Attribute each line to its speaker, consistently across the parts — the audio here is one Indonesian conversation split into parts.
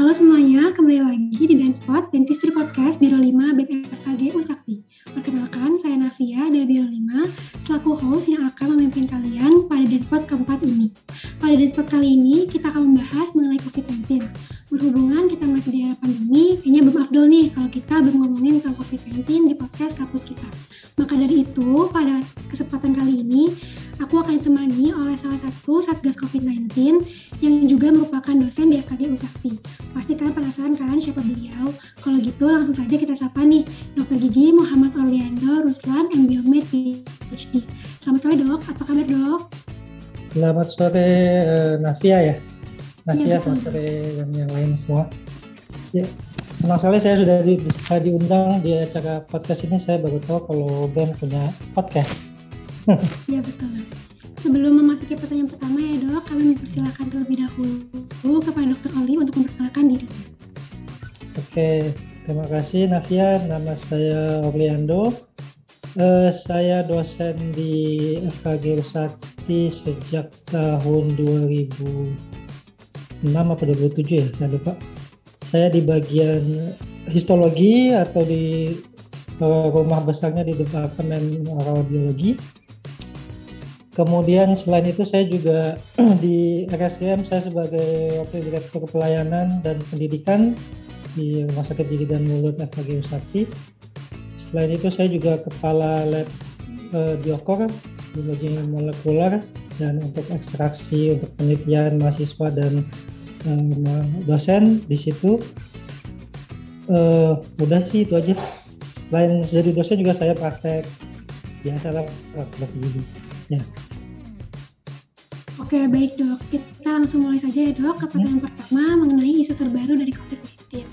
Speaker 1: Halo semuanya, kembali lagi di Danspot Dentistry Podcast Biro 5 BPFKG Usakti. Perkenalkan, saya Navia dari Biro 5, selaku host yang akan memimpin kalian pada Danspot keempat ini. Pada Danspot kali ini, kita akan membahas mengenai COVID-19. Berhubungan kita masih di era pandemi, kayaknya belum afdol nih kalau kita belum ngomongin tentang COVID-19 di podcast kampus kita. Maka dari itu, pada kesempatan kali ini, aku akan ditemani oleh salah satu Satgas COVID-19 yang juga merupakan dosen di FKG Usakti. Pasti kalian penasaran kan siapa beliau? Kalau gitu langsung saja kita sapa nih, Dr. Gigi Muhammad Orlando Ruslan, MBiomed PhD. Selamat sore dok, apa kabar dok?
Speaker 2: Selamat sore uh, Navia ya. Navia,
Speaker 1: Iya,
Speaker 2: selamat sore dan yang lain semua. Ya, senang sekali saya sudah di, bisa diundang di acara podcast ini. Saya baru tahu kalau Ben punya podcast.
Speaker 1: Iya betul. Sebelum memasuki pertanyaan pertama ya dok, kami mempersilahkan terlebih dahulu kepada Dr. Oli untuk memperkenalkan dirinya.
Speaker 2: Oke, terima kasih Navia. Nama saya Orlando. Eh, saya dosen di FKG Usakti sejak tahun 2006 atau 2007 ya, saya lupa. Saya di bagian histologi atau di eh, rumah besarnya di Departemen Radiologi. Kemudian selain itu saya juga di RSDM saya sebagai wakil direktur pelayanan dan pendidikan di Rumah Sakit Gigi dan Mulut FKG Usakti. Selain itu saya juga kepala lab eh, biokor bagian molekuler dan untuk ekstraksi untuk penelitian mahasiswa dan eh, dosen di situ. Eh, udah sih itu aja. Selain jadi dosen juga saya praktek biasa lah praktek gigi. Ya.
Speaker 1: Oke baik dok, kita langsung mulai saja ya dok ke pertanyaan pertama mengenai isu terbaru dari COVID-19.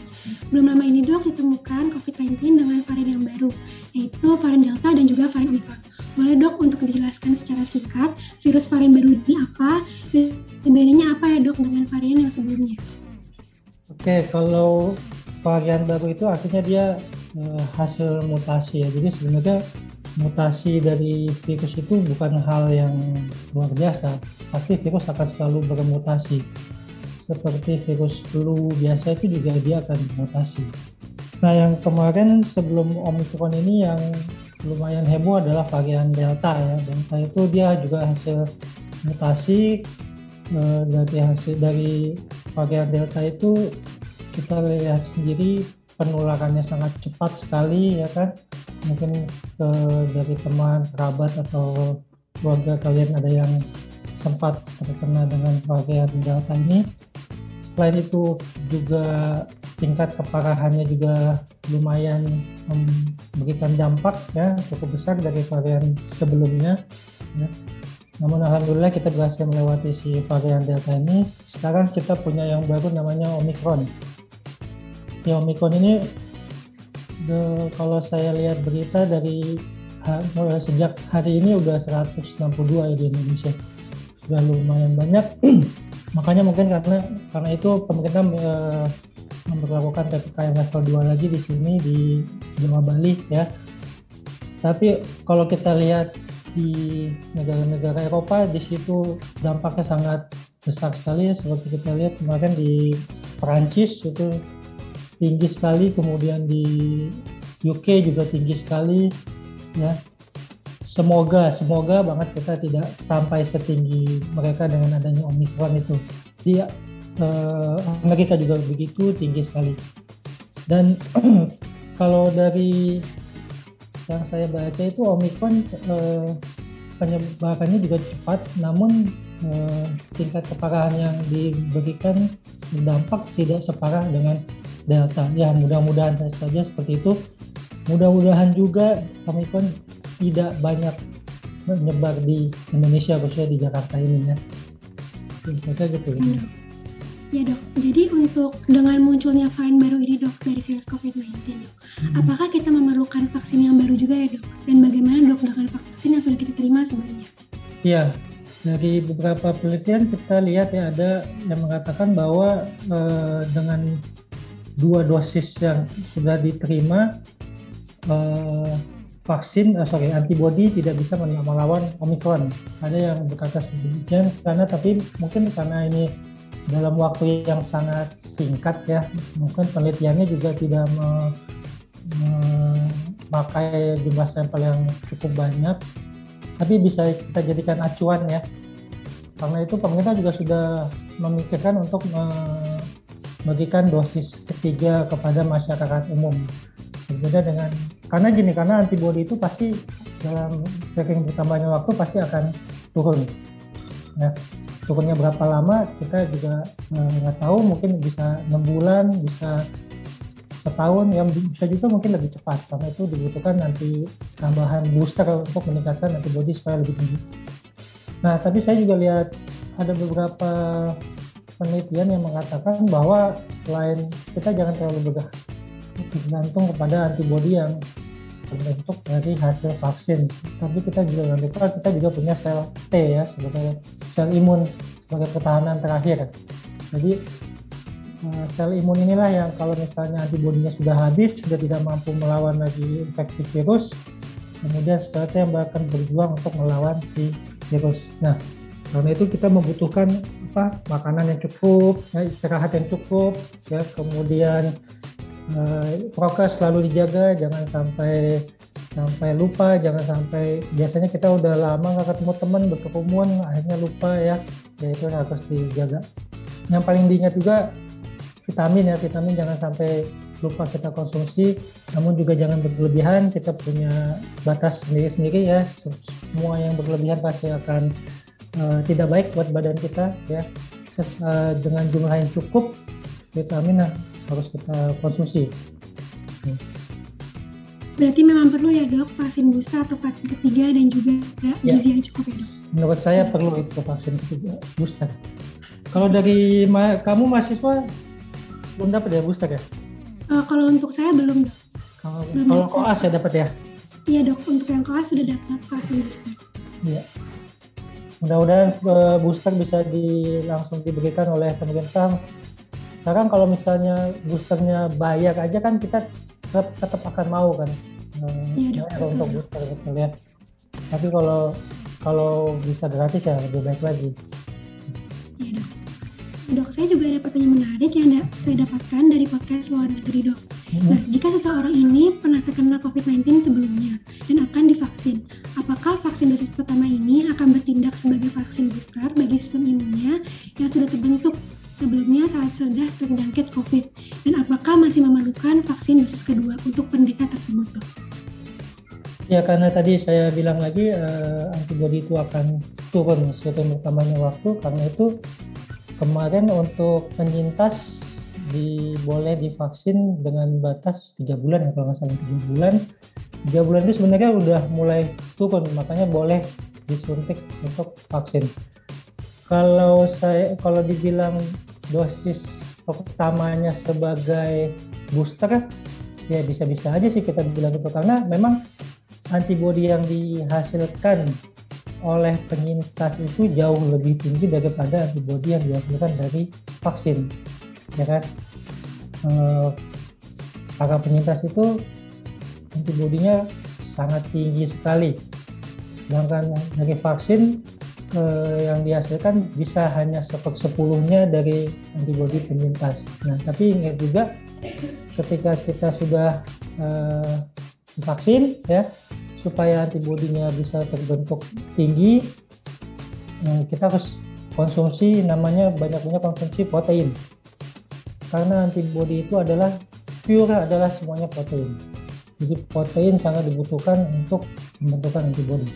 Speaker 1: Belum lama ini dok ditemukan COVID-19 dengan varian yang baru, yaitu varian Delta dan juga varian Omicron. Boleh dok untuk dijelaskan secara singkat virus varian baru ini apa dan bedanya apa ya dok dengan varian yang sebelumnya?
Speaker 2: Oke, kalau varian baru itu artinya dia eh, hasil mutasi ya. Jadi sebenarnya mutasi dari virus itu bukan hal yang luar biasa. Pasti virus akan selalu bermutasi. Seperti virus flu biasa itu juga dia akan mutasi. Nah, yang kemarin sebelum Omicron ini yang lumayan heboh adalah varian Delta ya. Delta itu dia juga hasil mutasi eh, dari hasil dari varian Delta itu kita lihat sendiri penularannya sangat cepat sekali ya kan mungkin eh, dari teman kerabat atau keluarga kalian ada yang sempat terkena dengan varian delta ini. Selain itu juga tingkat keparahannya juga lumayan memberikan dampak ya cukup besar dari varian sebelumnya. Ya. namun alhamdulillah kita berhasil melewati si varian delta ini. Sekarang kita punya yang baru namanya omicron. Ya Omicron ini de- kalau saya lihat berita dari ha- sejak hari ini udah 162 ya di Indonesia. Sudah lumayan banyak. Makanya mungkin karena karena itu pemerintah eh, memperlakukan ppkm level 2 lagi di sini di Jawa Bali ya. Tapi kalau kita lihat di negara-negara Eropa di situ dampaknya sangat besar sekali. Ya seperti kita lihat kemarin di Perancis itu tinggi sekali kemudian di UK juga tinggi sekali ya. Semoga semoga banget kita tidak sampai setinggi mereka dengan adanya omikron itu. Di eh, Amerika juga begitu tinggi sekali. Dan kalau dari yang saya baca itu omikron eh, penyebarannya juga cepat namun eh, tingkat keparahan yang diberikan berdampak tidak separah dengan Delta. Ya mudah-mudahan saja seperti itu. Mudah-mudahan juga Omicron tidak banyak menyebar di Indonesia khususnya di Jakarta ini ya. Saja gitu ya.
Speaker 1: Dok. Ya dok, jadi untuk dengan munculnya varian baru ini dok dari virus COVID-19 dok,
Speaker 2: Hmm.
Speaker 1: apakah kita memerlukan vaksin yang baru juga ya dok? Dan bagaimana dok dengan vaksin yang sudah kita terima sebelumnya?
Speaker 2: Iya, dari beberapa penelitian kita lihat ya ada yang mengatakan bahwa eh, dengan dua dosis yang sudah diterima eh, vaksin, eh, sorry antibody tidak bisa melawan omikron. Ada yang berkata sedemikian karena tapi mungkin karena ini dalam waktu yang sangat singkat ya mungkin penelitiannya juga tidak memakai jumlah sampel yang cukup banyak tapi bisa kita jadikan acuan ya karena itu pemerintah juga sudah memikirkan untuk memberikan dosis ketiga kepada masyarakat umum berbeda dengan karena gini karena antibodi itu pasti dalam tracking bertambahnya waktu pasti akan turun ya turunnya berapa lama kita juga eh, nggak eh, tahu mungkin bisa enam bulan bisa setahun yang bisa juga mungkin lebih cepat karena itu dibutuhkan nanti tambahan booster untuk meningkatkan antibodi supaya lebih tinggi. Nah tapi saya juga lihat ada beberapa penelitian yang mengatakan bahwa selain kita jangan terlalu bergantung kepada antibodi yang terbentuk dari hasil vaksin. Tapi kita juga lupa kita juga punya sel T ya sebagai sel imun sebagai pertahanan terakhir. Jadi eh, sel imun inilah yang kalau misalnya antibodinya sudah habis, sudah tidak mampu melawan lagi infeksi virus, kemudian sel T yang akan berjuang untuk melawan si virus. Nah, karena itu kita membutuhkan apa makanan yang cukup, ya, istirahat yang cukup, ya. Kemudian uh, prokes selalu dijaga jangan sampai sampai lupa jangan sampai biasanya kita udah lama nggak ketemu teman berkerumun akhirnya lupa ya. Ya itu harus dijaga. Yang paling diingat juga vitamin ya. Vitamin jangan sampai lupa kita konsumsi namun juga jangan berlebihan kita punya batas sendiri-sendiri ya. Semua yang berlebihan pasti akan uh, tidak baik buat badan kita ya Ses, uh, dengan jumlah yang cukup vitamin harus kita konsumsi.
Speaker 1: Berarti memang perlu ya dok vaksin booster atau vaksin ketiga dan juga ya. gizi yang cukup ya dok?
Speaker 2: Menurut saya perlu itu vaksin ketiga booster. Kalau dari ma kamu mahasiswa belum dapat ya booster ya?
Speaker 1: Uh, kalau untuk saya belum.
Speaker 2: Kalau, kalau koas ya dapat ya?
Speaker 1: Iya dok, untuk yang koas sudah dapat vaksin booster.
Speaker 2: Iya. Mudah-mudahan uh, booster bisa di, langsung diberikan oleh pemerintah sekarang kalau misalnya boosternya bayar aja kan kita tetap, tetap akan mau kan
Speaker 1: iya,
Speaker 2: uh, untuk booster betul ya. Tapi kalau kalau bisa gratis ya lebih baik lagi.
Speaker 1: Iya dok. Dok saya juga ada pertanyaan menarik yang saya dapatkan dari podcast luar negeri dok. Nah jika seseorang ini pernah terkena COVID-19 sebelumnya dan akan divaksin apakah vaksin dosis pertama ini akan bertindak sebagai vaksin booster bagi sistem imunnya yang sudah terbentuk sebelumnya saat sudah terjangkit COVID? Dan apakah masih memerlukan vaksin dosis kedua untuk penderita tersebut, dok?
Speaker 2: Ya karena tadi saya bilang lagi uh, antibodi itu akan turun setiap bertambahnya waktu. Karena itu kemarin untuk penyintas di, boleh divaksin dengan batas tiga bulan ya kalau nggak salah tiga bulan. Tiga bulan itu sebenarnya udah mulai turun makanya boleh disuntik untuk vaksin. Kalau saya kalau dibilang dosis pertamanya sebagai booster ya bisa-bisa aja sih kita bilang itu. Karena memang antibodi yang dihasilkan oleh penyintas itu jauh lebih tinggi daripada antibodi yang dihasilkan dari vaksin ya kan e, para penyintas itu antibodinya sangat tinggi sekali sedangkan dari vaksin eh, yang dihasilkan bisa hanya sepersepuluhnya dari antibodi penyintas. Nah, tapi ingat juga ketika kita sudah eh, vaksin ya supaya antibodinya bisa terbentuk tinggi, eh, kita harus konsumsi namanya banyak-banyak konsumsi protein. Karena antibodi itu adalah pure adalah semuanya protein. Jadi protein sangat dibutuhkan untuk membentukkan antibodi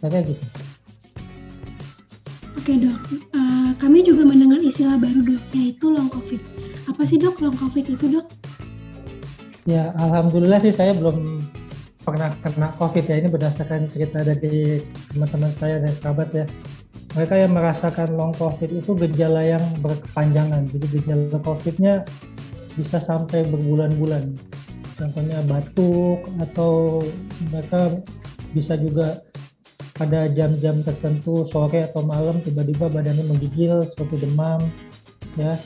Speaker 2: saya gitu.
Speaker 1: Oke dok. Uh, kami juga mendengar istilah baru dok yaitu long covid. Apa sih dok long covid itu dok?
Speaker 2: Ya alhamdulillah sih saya belum pernah kena covid ya. Ini berdasarkan cerita dari teman-teman saya dan kerabat ya mereka yang merasakan long covid itu gejala yang berkepanjangan. Jadi gejala covidnya bisa sampai berbulan-bulan. Contohnya batuk atau mereka bisa juga pada jam-jam tertentu sore atau malam tiba-tiba badannya menggigil seperti demam ya.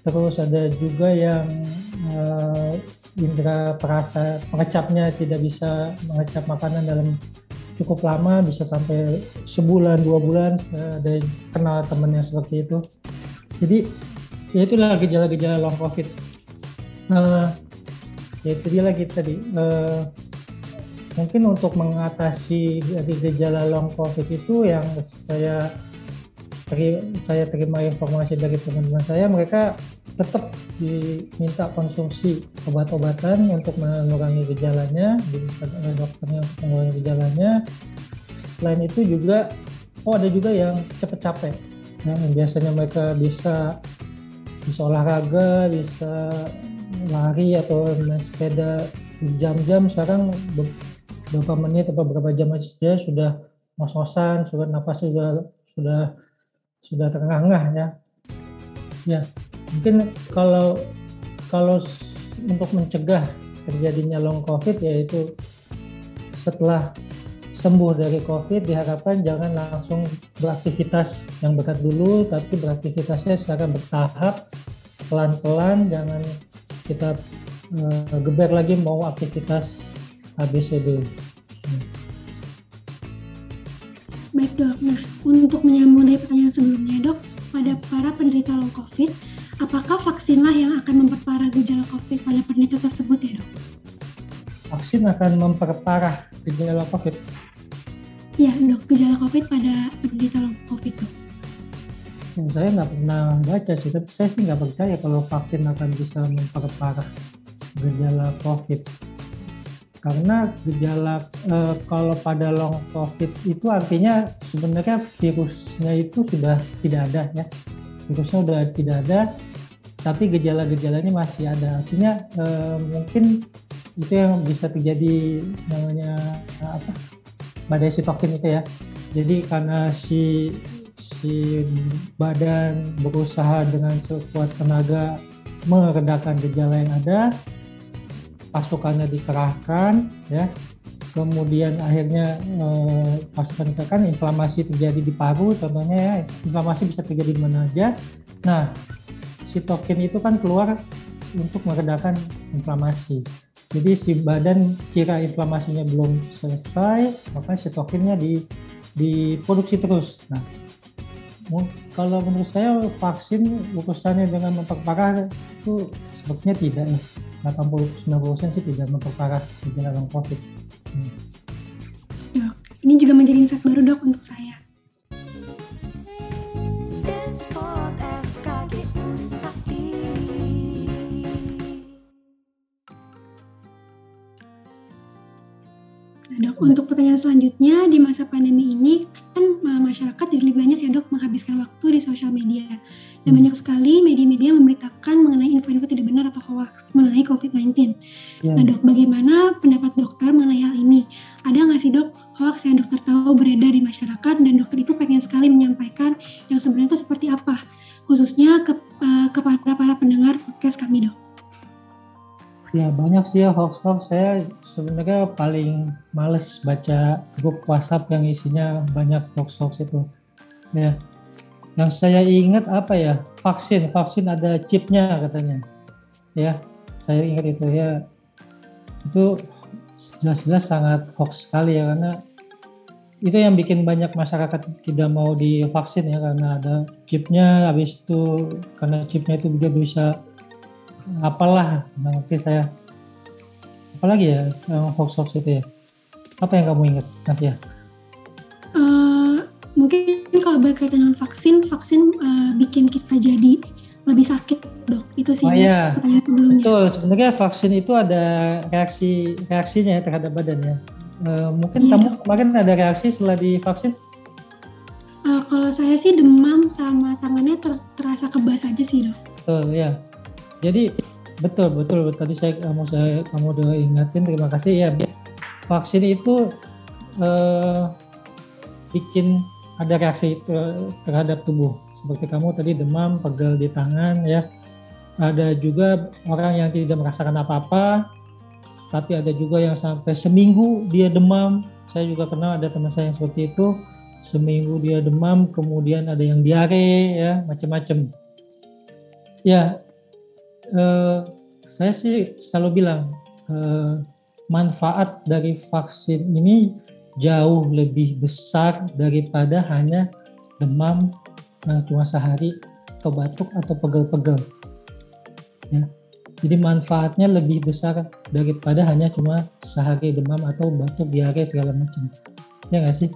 Speaker 2: Terus ada juga yang uh, indera perasa pengecapnya tidak bisa mengecap makanan dalam cukup lama bisa sampai sebulan dua bulan ada yang kenal temen yang seperti itu. Jadi ya itulah gejala-gejala long covid. Nah ya itu dia lagi tadi. Uh, mungkin untuk mengatasi dari gejala long covid itu yang saya saya terima informasi dari teman-teman saya mereka tetap diminta konsumsi obat-obatan untuk mengurangi gejalanya diminta oleh dokternya untuk mengurangi gejalanya. Selain itu juga oh ada juga yang cepet capek. Yang biasanya mereka bisa bisa olahraga bisa lari atau main sepeda jam-jam sekarang beberapa menit atau beberapa jam saja sudah ngos-ngosan sudah napas juga sudah sudah terengah-engah ya. Ya, mungkin kalau kalau untuk mencegah terjadinya long covid yaitu setelah sembuh dari covid diharapkan jangan langsung beraktivitas yang berat dulu tapi beraktivitasnya secara bertahap pelan-pelan jangan kita uh, geber lagi mau aktivitas ABCD.
Speaker 1: Baik dok, nah untuk menyambung dari pertanyaan sebelumnya dok, pada para penderita long COVID, apakah vaksinlah yang akan memperparah gejala COVID pada penderita tersebut ya dok?
Speaker 2: Vaksin akan memperparah gejala COVID?
Speaker 1: Iya dok, gejala COVID pada penderita long COVID dok.
Speaker 2: Hmm, saya nggak pernah baca sih, tapi saya sih nggak percaya kalau vaksin akan bisa memperparah gejala COVID karena gejala e, kalau pada long covid itu artinya sebenarnya virusnya itu sudah tidak ada ya virusnya sudah tidak ada tapi gejala-gejalanya masih ada. Artinya e, mungkin itu yang bisa terjadi namanya apa badai sitokin itu ya. Jadi karena si si badan berusaha dengan sekuat tenaga meredakan gejala yang ada pasukannya dikerahkan ya. Kemudian akhirnya eh, pasukan dikerahkan inflamasi terjadi di paru contohnya ya inflamasi bisa terjadi di mana aja. Nah sitokin itu kan keluar untuk meredakan inflamasi jadi si badan kira inflamasinya belum selesai maka sitokinnya di diproduksi terus nah kalau menurut saya vaksin urusannya dengan memperparah itu sepertinya tidak ya 80-90% sih tidak memperparah gejala long COVID. Hmm.
Speaker 1: Ini juga menjadi insight baru dok untuk saya. Untuk pertanyaan selanjutnya di masa pandemi ini kan masyarakat jadi banyak ya dok menghabiskan waktu di sosial media dan banyak sekali media-media memberitakan mengenai info-info tidak benar atau hoax mengenai COVID-19. Yeah. Nah dok, bagaimana pendapat dokter mengenai hal ini? Ada nggak sih dok hoax yang dokter tahu beredar di masyarakat dan dokter itu pengen sekali menyampaikan yang sebenarnya itu seperti apa? Khususnya ke, uh, kepada para pendengar podcast kami dok.
Speaker 2: Ya banyak sih ya hoax-hoax. Saya sebenarnya paling males baca grup WhatsApp yang isinya banyak hoax-hoax itu. Ya, yang saya ingat apa ya vaksin vaksin ada chipnya katanya ya saya ingat itu ya itu jelas-jelas sangat hoax sekali ya karena itu yang bikin banyak masyarakat tidak mau divaksin ya karena ada chipnya habis itu karena chipnya itu juga bisa apalah nanti saya apalagi ya yang hoax hoax itu ya apa yang kamu ingat nanti ya
Speaker 1: uh, mungkin kalau berkaitan dengan vaksin, vaksin uh, bikin kita jadi lebih sakit dok. Itu sih
Speaker 2: oh, iya. sebelumnya. Betul, sebenarnya vaksin itu ada reaksi reaksinya ya terhadap badan ya. Uh, mungkin iya, kamu dok. kemarin ada reaksi setelah divaksin?
Speaker 1: Uh, kalau saya sih demam sama tangannya ter terasa kebas aja sih dok.
Speaker 2: Betul ya. Jadi betul betul tadi saya kamu saya kamu udah ingatin terima kasih ya. Vaksin itu uh, bikin ada reaksi terhadap tubuh seperti kamu tadi demam, pegel di tangan ya. Ada juga orang yang tidak merasakan apa-apa, tapi ada juga yang sampai seminggu dia demam. Saya juga kenal ada teman saya yang seperti itu. Seminggu dia demam, kemudian ada yang diare ya, macam-macam. Ya, eh, saya sih selalu bilang eh, manfaat dari vaksin ini jauh lebih besar daripada hanya demam yang cuma sehari atau batuk atau pegel-pegel. Ya. Jadi manfaatnya lebih besar daripada hanya cuma sehari demam atau batuk, diare segala macam. Ya nggak sih?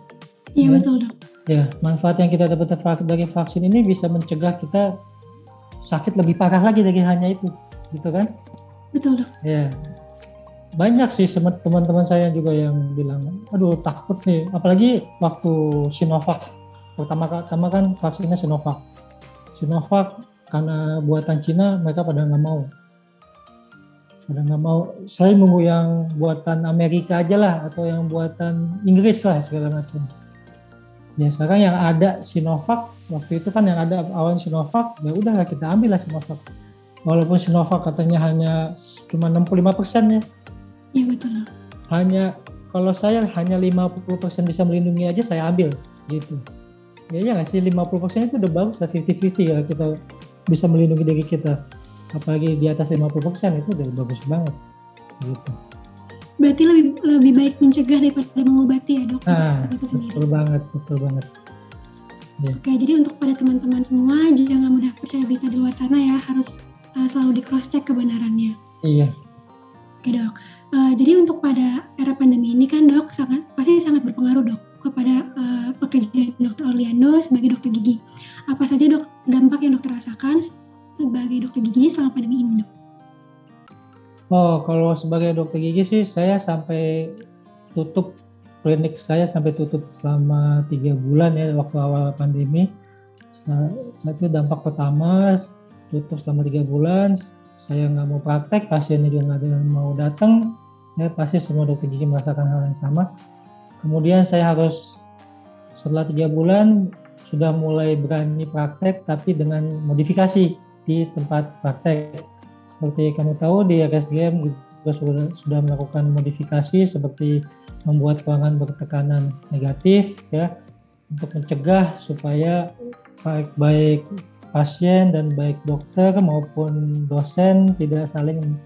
Speaker 1: Iya ya. betul dok.
Speaker 2: Ya, manfaat yang kita dapat dari vaksin ini bisa mencegah kita sakit lebih parah lagi dari hanya itu, gitu kan?
Speaker 1: Betul dok.
Speaker 2: Ya, banyak sih teman-teman saya juga yang bilang, aduh takut nih, apalagi waktu Sinovac pertama-tama kan vaksinnya Sinovac. Sinovac karena buatan Cina mereka pada nggak mau pada nggak mau saya nunggu yang buatan Amerika aja lah atau yang buatan Inggris lah segala macam ya sekarang yang ada Sinovac waktu itu kan yang ada awal Sinovac ya udah kita ambil lah Sinovac. Walaupun Sinovac katanya hanya cuma 65 persen ya
Speaker 1: iya betul
Speaker 2: hanya kalau saya hanya 50 persen bisa melindungi aja saya ambil gitu. Ya ya nggak sih? 50 persen itu udah bagus lah 50-50 ya kita bisa melindungi diri kita. Apalagi di atas 50 persen itu udah bagus banget gitu
Speaker 1: berarti lebih lebih baik mencegah daripada mengobati ya dok?
Speaker 2: Nah, itu sendiri. betul banget betul banget.
Speaker 1: Ya. oke jadi untuk pada teman-teman semua jangan mudah percaya berita di luar sana ya. Harus uh, selalu di cross check kebenarannya.
Speaker 2: Iya.
Speaker 1: Oke dok. Uh, jadi untuk pada era pandemi ini kan dok sangat pasti sangat berpengaruh dok kepada uh, pekerjaan dokter Orlando sebagai dokter gigi. Apa saja dok dampak yang dokter rasakan sebagai dokter gigi selama pandemi ini dok?
Speaker 2: Oh, kalau sebagai dokter gigi sih saya sampai tutup klinik saya sampai tutup selama tiga bulan ya waktu awal pandemi. Nah, itu dampak pertama tutup selama tiga bulan. Saya nggak mau praktek, pasiennya juga nggak ada yang mau datang. Ya pasti semua dokter gigi merasakan hal yang sama. Kemudian saya harus setelah tiga bulan sudah mulai berani praktek tapi dengan modifikasi di tempat praktek. Seperti kamu tahu di RSGM juga sudah, sudah melakukan modifikasi seperti membuat ruangan bertekanan negatif ya untuk mencegah supaya baik baik pasien dan baik dokter maupun dosen tidak saling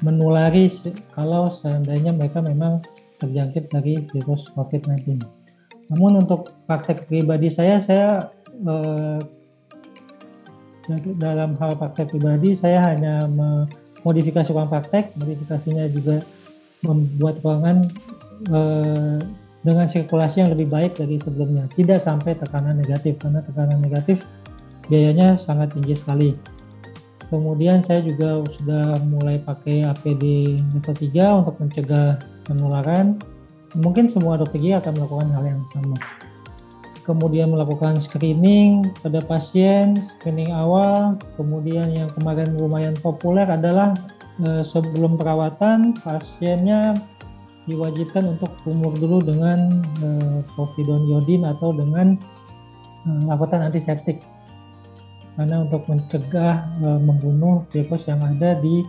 Speaker 2: menulari kalau seandainya mereka memang terjangkit dari virus COVID-19. Namun untuk praktek pribadi saya, saya eh, dalam hal praktek pribadi saya hanya memodifikasi ruang praktek, modifikasinya juga membuat ruangan eh, dengan sirkulasi yang lebih baik dari sebelumnya, tidak sampai tekanan negatif karena tekanan negatif biayanya sangat tinggi sekali. Kemudian saya juga sudah mulai pakai APD level 3 untuk mencegah penularan. Mungkin semua dokter gigi akan melakukan hal yang sama kemudian melakukan screening pada pasien, screening awal, kemudian yang kemarin lumayan populer adalah e, sebelum perawatan pasiennya diwajibkan untuk umur dulu dengan e, povidone iodin atau dengan e, lakukan antiseptik. Karena untuk mencegah membunuh virus yang ada di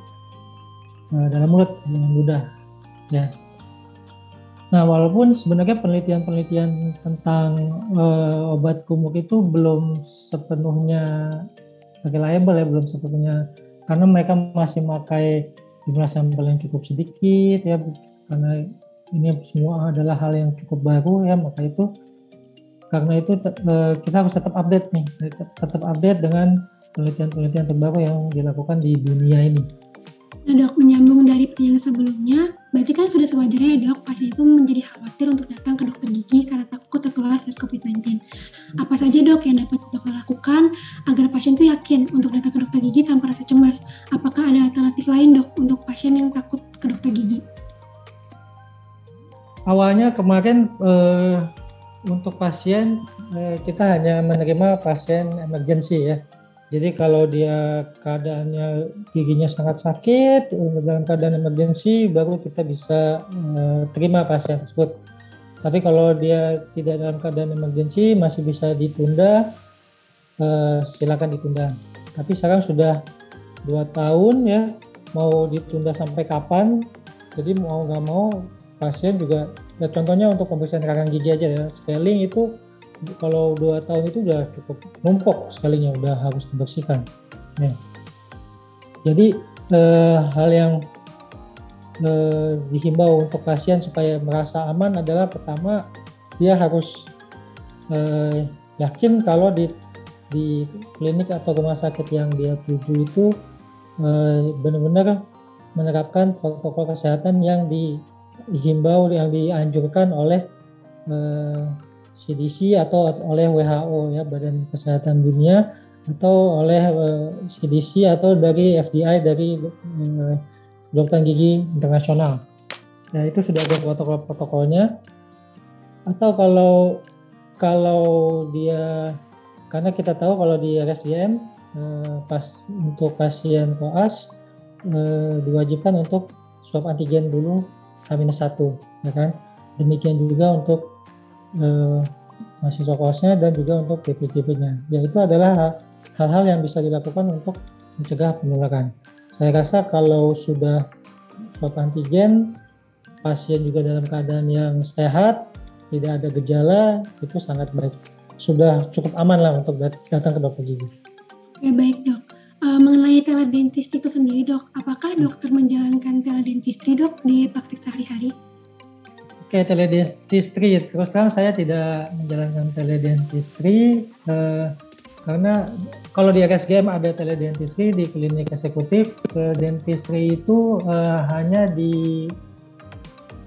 Speaker 2: dalam mulut dengan mudah. Ya Nah, walaupun sebenarnya penelitian-penelitian tentang uh, obat kumuk itu belum sepenuhnya reliable ya, belum sepenuhnya karena mereka masih memakai jumlah sampel yang cukup sedikit ya, karena ini semua adalah hal yang cukup baru ya, maka itu karena itu uh, kita harus tetap update nih, tetap update dengan penelitian-penelitian terbaru yang dilakukan di dunia ini.
Speaker 1: Nah dok, menyambung dari pertanyaan sebelumnya, berarti kan sudah sewajarnya ya dok, pasien itu menjadi khawatir untuk datang ke dokter gigi karena takut tertular virus COVID-19. Apa saja dok yang dapat dokter lakukan agar pasien itu yakin untuk datang ke dokter gigi tanpa rasa cemas? Apakah ada alternatif lain dok untuk pasien yang takut ke dokter gigi?
Speaker 2: Awalnya kemarin eh, untuk pasien eh, kita hanya menerima pasien emergency ya jadi kalau dia keadaannya giginya sangat sakit dalam keadaan emergensi baru kita bisa uh, terima pasien tersebut. Tapi kalau dia tidak dalam keadaan emergensi masih bisa ditunda, uh, silakan ditunda. Tapi sekarang sudah dua tahun ya mau ditunda sampai kapan? Jadi mau nggak mau pasien juga ya contohnya untuk pemeriksaan karang gigi aja ya scaling itu kalau dua tahun itu udah cukup numpuk sekalinya udah harus dibersihkan ya. jadi eh, hal yang eh, dihimbau untuk pasien supaya merasa aman adalah pertama dia harus eh, yakin kalau di di klinik atau rumah sakit yang dia tuju itu eh, benar-benar menerapkan protokol kesehatan yang dihimbau yang dianjurkan oleh eh, CDC atau oleh WHO ya Badan Kesehatan Dunia atau oleh uh, eh, CDC atau dari FDI dari uh, dokter gigi internasional. Nah itu sudah ada protokol-protokolnya. Atau kalau kalau dia karena kita tahu kalau di RSDM uh, pas untuk pasien koas uh, diwajibkan untuk swab antigen dulu H-1 ya kan. Demikian juga untuk uh, mahasiswa koasnya dan juga untuk DPJP-nya. Ya itu adalah hal-hal yang bisa dilakukan untuk mencegah penularan. Saya rasa kalau sudah swab antigen, pasien juga dalam keadaan yang sehat, tidak ada gejala, itu sangat baik. Sudah cukup aman lah untuk datang ke dokter gigi.
Speaker 1: Ya baik dok. Uh, mengenai teledentistry itu sendiri dok, apakah dokter menjalankan teledentistry dok di praktik sehari-hari?
Speaker 2: Oke, teledentistry. Terus terang saya tidak menjalankan teledentistry. Uh, karena kalau di RSGM ada teledentistry di klinik eksekutif, teledentistry itu uh, hanya di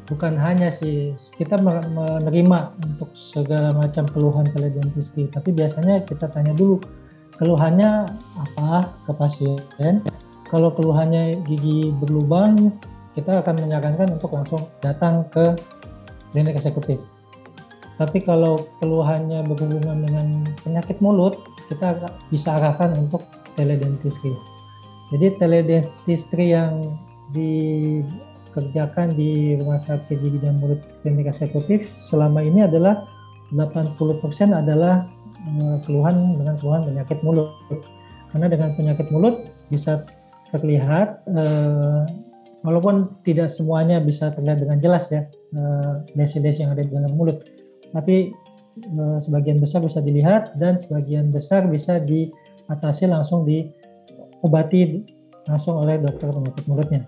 Speaker 2: bukan hanya sih kita menerima untuk segala macam keluhan teledentistry, tapi biasanya kita tanya dulu keluhannya apa ke pasien. Kalau keluhannya gigi berlubang, kita akan menyarankan untuk langsung datang ke klinik eksekutif. Tapi kalau keluhannya berhubungan dengan penyakit mulut, kita bisa arahkan untuk teledentistry. Jadi teledentistry yang dikerjakan di rumah sakit gigi dan mulut klinik eksekutif selama ini adalah 80% adalah eh, keluhan dengan keluhan penyakit mulut. Karena dengan penyakit mulut bisa terlihat eh, walaupun tidak semuanya bisa terlihat dengan jelas ya eh, lesi-lesi yang ada di dalam mulut. Tapi Eh, sebagian besar bisa dilihat dan sebagian besar bisa diatasi langsung diobati langsung oleh dokter penyakit mulutnya.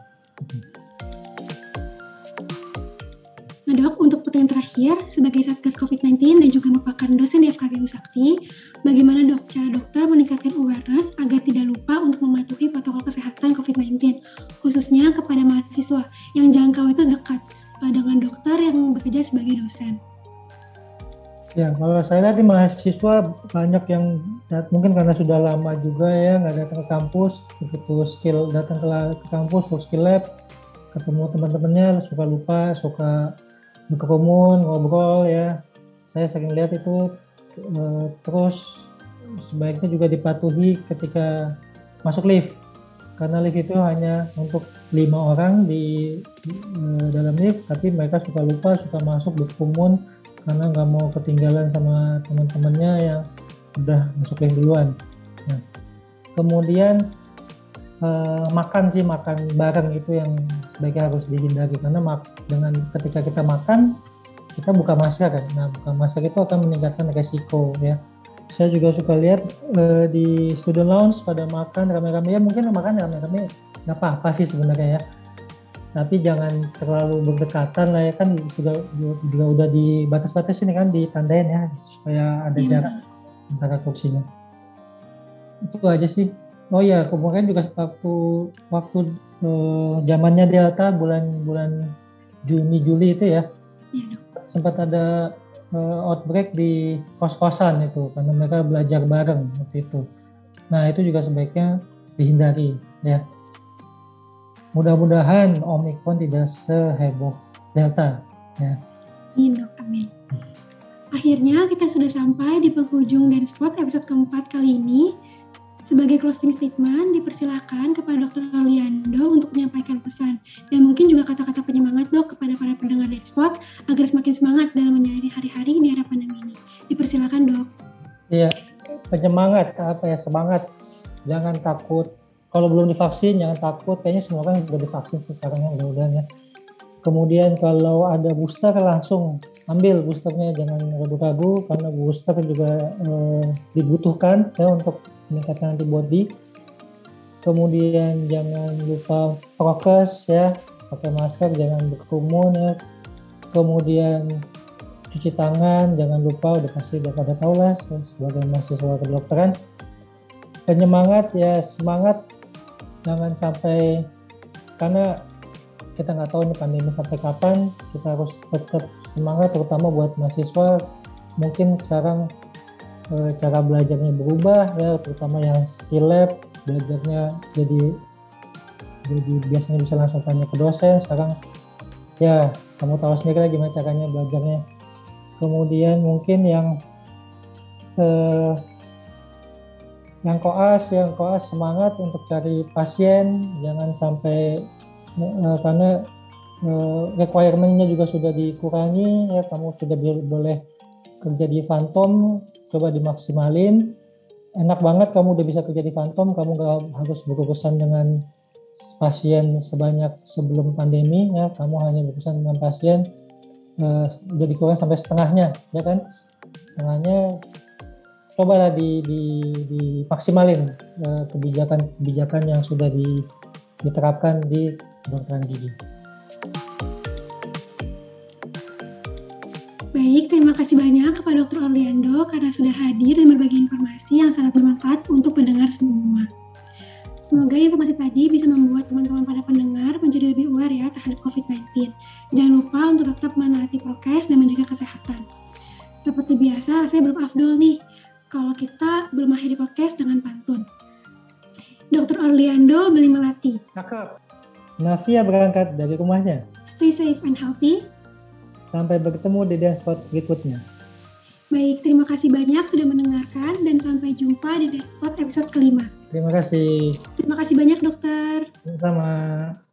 Speaker 1: Nah dok, untuk pertanyaan terakhir, sebagai Satgas COVID-19 dan juga merupakan dosen di FKG Sakti, bagaimana dok cara dokter meningkatkan awareness agar tidak lupa untuk mematuhi protokol kesehatan COVID-19, khususnya kepada mahasiswa yang jangkau itu dekat dengan dokter yang bekerja sebagai dosen?
Speaker 2: Ya, kalau saya lihat di mahasiswa banyak yang mungkin karena sudah lama juga ya nggak datang ke kampus, begitu skill datang ke, kampus skill lab, ketemu teman-temannya suka lupa, suka berkerumun, ngobrol ya. Saya sering lihat itu uh, terus sebaiknya juga dipatuhi ketika masuk lift karena lift itu hanya untuk lima orang di, uh, dalam lift tapi mereka suka lupa suka masuk berkerumun karena nggak mau ketinggalan sama teman-temannya yang udah masuk yang duluan. Nah, kemudian uh, makan sih makan bareng itu yang sebaiknya harus dihindari. Karena mak dengan ketika kita makan kita buka masker kan. Nah, buka masker itu akan meningkatkan resiko ya. Saya juga suka lihat uh, di student lounge pada makan rame-rame. Ya mungkin makan rame-rame nggak apa-apa sih sebenarnya ya. Tapi jangan terlalu berdekatan lah ya. Kan juga juga udah di batas-batas ini kan ditandain ya supaya ada ya, jarak antara kursinya. Itu aja sih oh ya kemungkinan juga waktu waktu uh, zamannya delta bulan-bulan Juni Juli itu ya, ya sempat ada uh, outbreak di kos-kosan itu karena mereka belajar bareng waktu itu nah itu juga sebaiknya dihindari ya mudah-mudahan Omikron tidak seheboh Delta ya.
Speaker 1: Amin dok, amin. Akhirnya kita sudah sampai di penghujung dan spot episode keempat kali ini. Sebagai closing statement, dipersilakan kepada Dr. Loliando untuk menyampaikan pesan dan mungkin juga kata-kata penyemangat dok kepada para pendengar Spot agar semakin semangat dalam menjalani hari-hari di era pandemi ini. Dipersilakan dok.
Speaker 2: Iya, penyemangat apa ya semangat, jangan takut kalau belum divaksin jangan takut kayaknya semua kan sudah divaksin sekarang ya mudah-mudahan ya kemudian kalau ada booster langsung ambil boosternya jangan ragu-ragu karena booster juga eh, dibutuhkan ya untuk meningkatkan antibody kemudian jangan lupa prokes ya pakai masker, jangan berkerumun ya. Kemudian cuci tangan, jangan lupa udah pasti udah pada tahu lah sebagai mahasiswa kedokteran. Penyemangat ya semangat jangan sampai karena kita nggak tahu ini pandemi sampai kapan kita harus tetap semangat terutama buat mahasiswa mungkin sekarang cara belajarnya berubah ya terutama yang skill lab belajarnya jadi jadi biasanya bisa langsung tanya ke dosen. Sekarang ya kamu tahu sendiri lah gimana caranya belajarnya. Kemudian mungkin yang eh, yang koas yang koas semangat untuk cari pasien. Jangan sampai eh, karena eh, requirementnya juga sudah dikurangi ya kamu sudah boleh kerja di Phantom coba dimaksimalin. Enak banget kamu udah bisa kerja di Phantom kamu gak harus berurusan dengan pasien sebanyak sebelum pandemi ya. Kamu hanya berurusan dengan pasien uh, udah dikurangi sampai setengahnya ya kan? Setengahnya cobalah di, di, dimaksimalin uh, kebijakan-kebijakan yang sudah di, diterapkan di kedokteran gigi.
Speaker 1: Baik, terima kasih banyak kepada Dr. Orlando karena sudah hadir dan berbagi informasi yang sangat bermanfaat untuk pendengar semua. Semoga informasi tadi bisa membuat teman-teman pada pendengar menjadi lebih aware ya terhadap COVID-19. Jangan lupa untuk tetap menaati prokes dan menjaga kesehatan. Seperti biasa, saya belum afdol nih kalau kita belum akhiri podcast dengan pantun. Dr. Orlando beli melati.
Speaker 2: Cakep. Navia berangkat dari rumahnya.
Speaker 1: Stay safe and healthy.
Speaker 2: Sampai bertemu di spot berikutnya.
Speaker 1: Baik, terima kasih banyak sudah mendengarkan dan sampai jumpa di spot episode kelima.
Speaker 2: Terima kasih.
Speaker 1: Terima kasih banyak dokter.
Speaker 2: Sama-sama.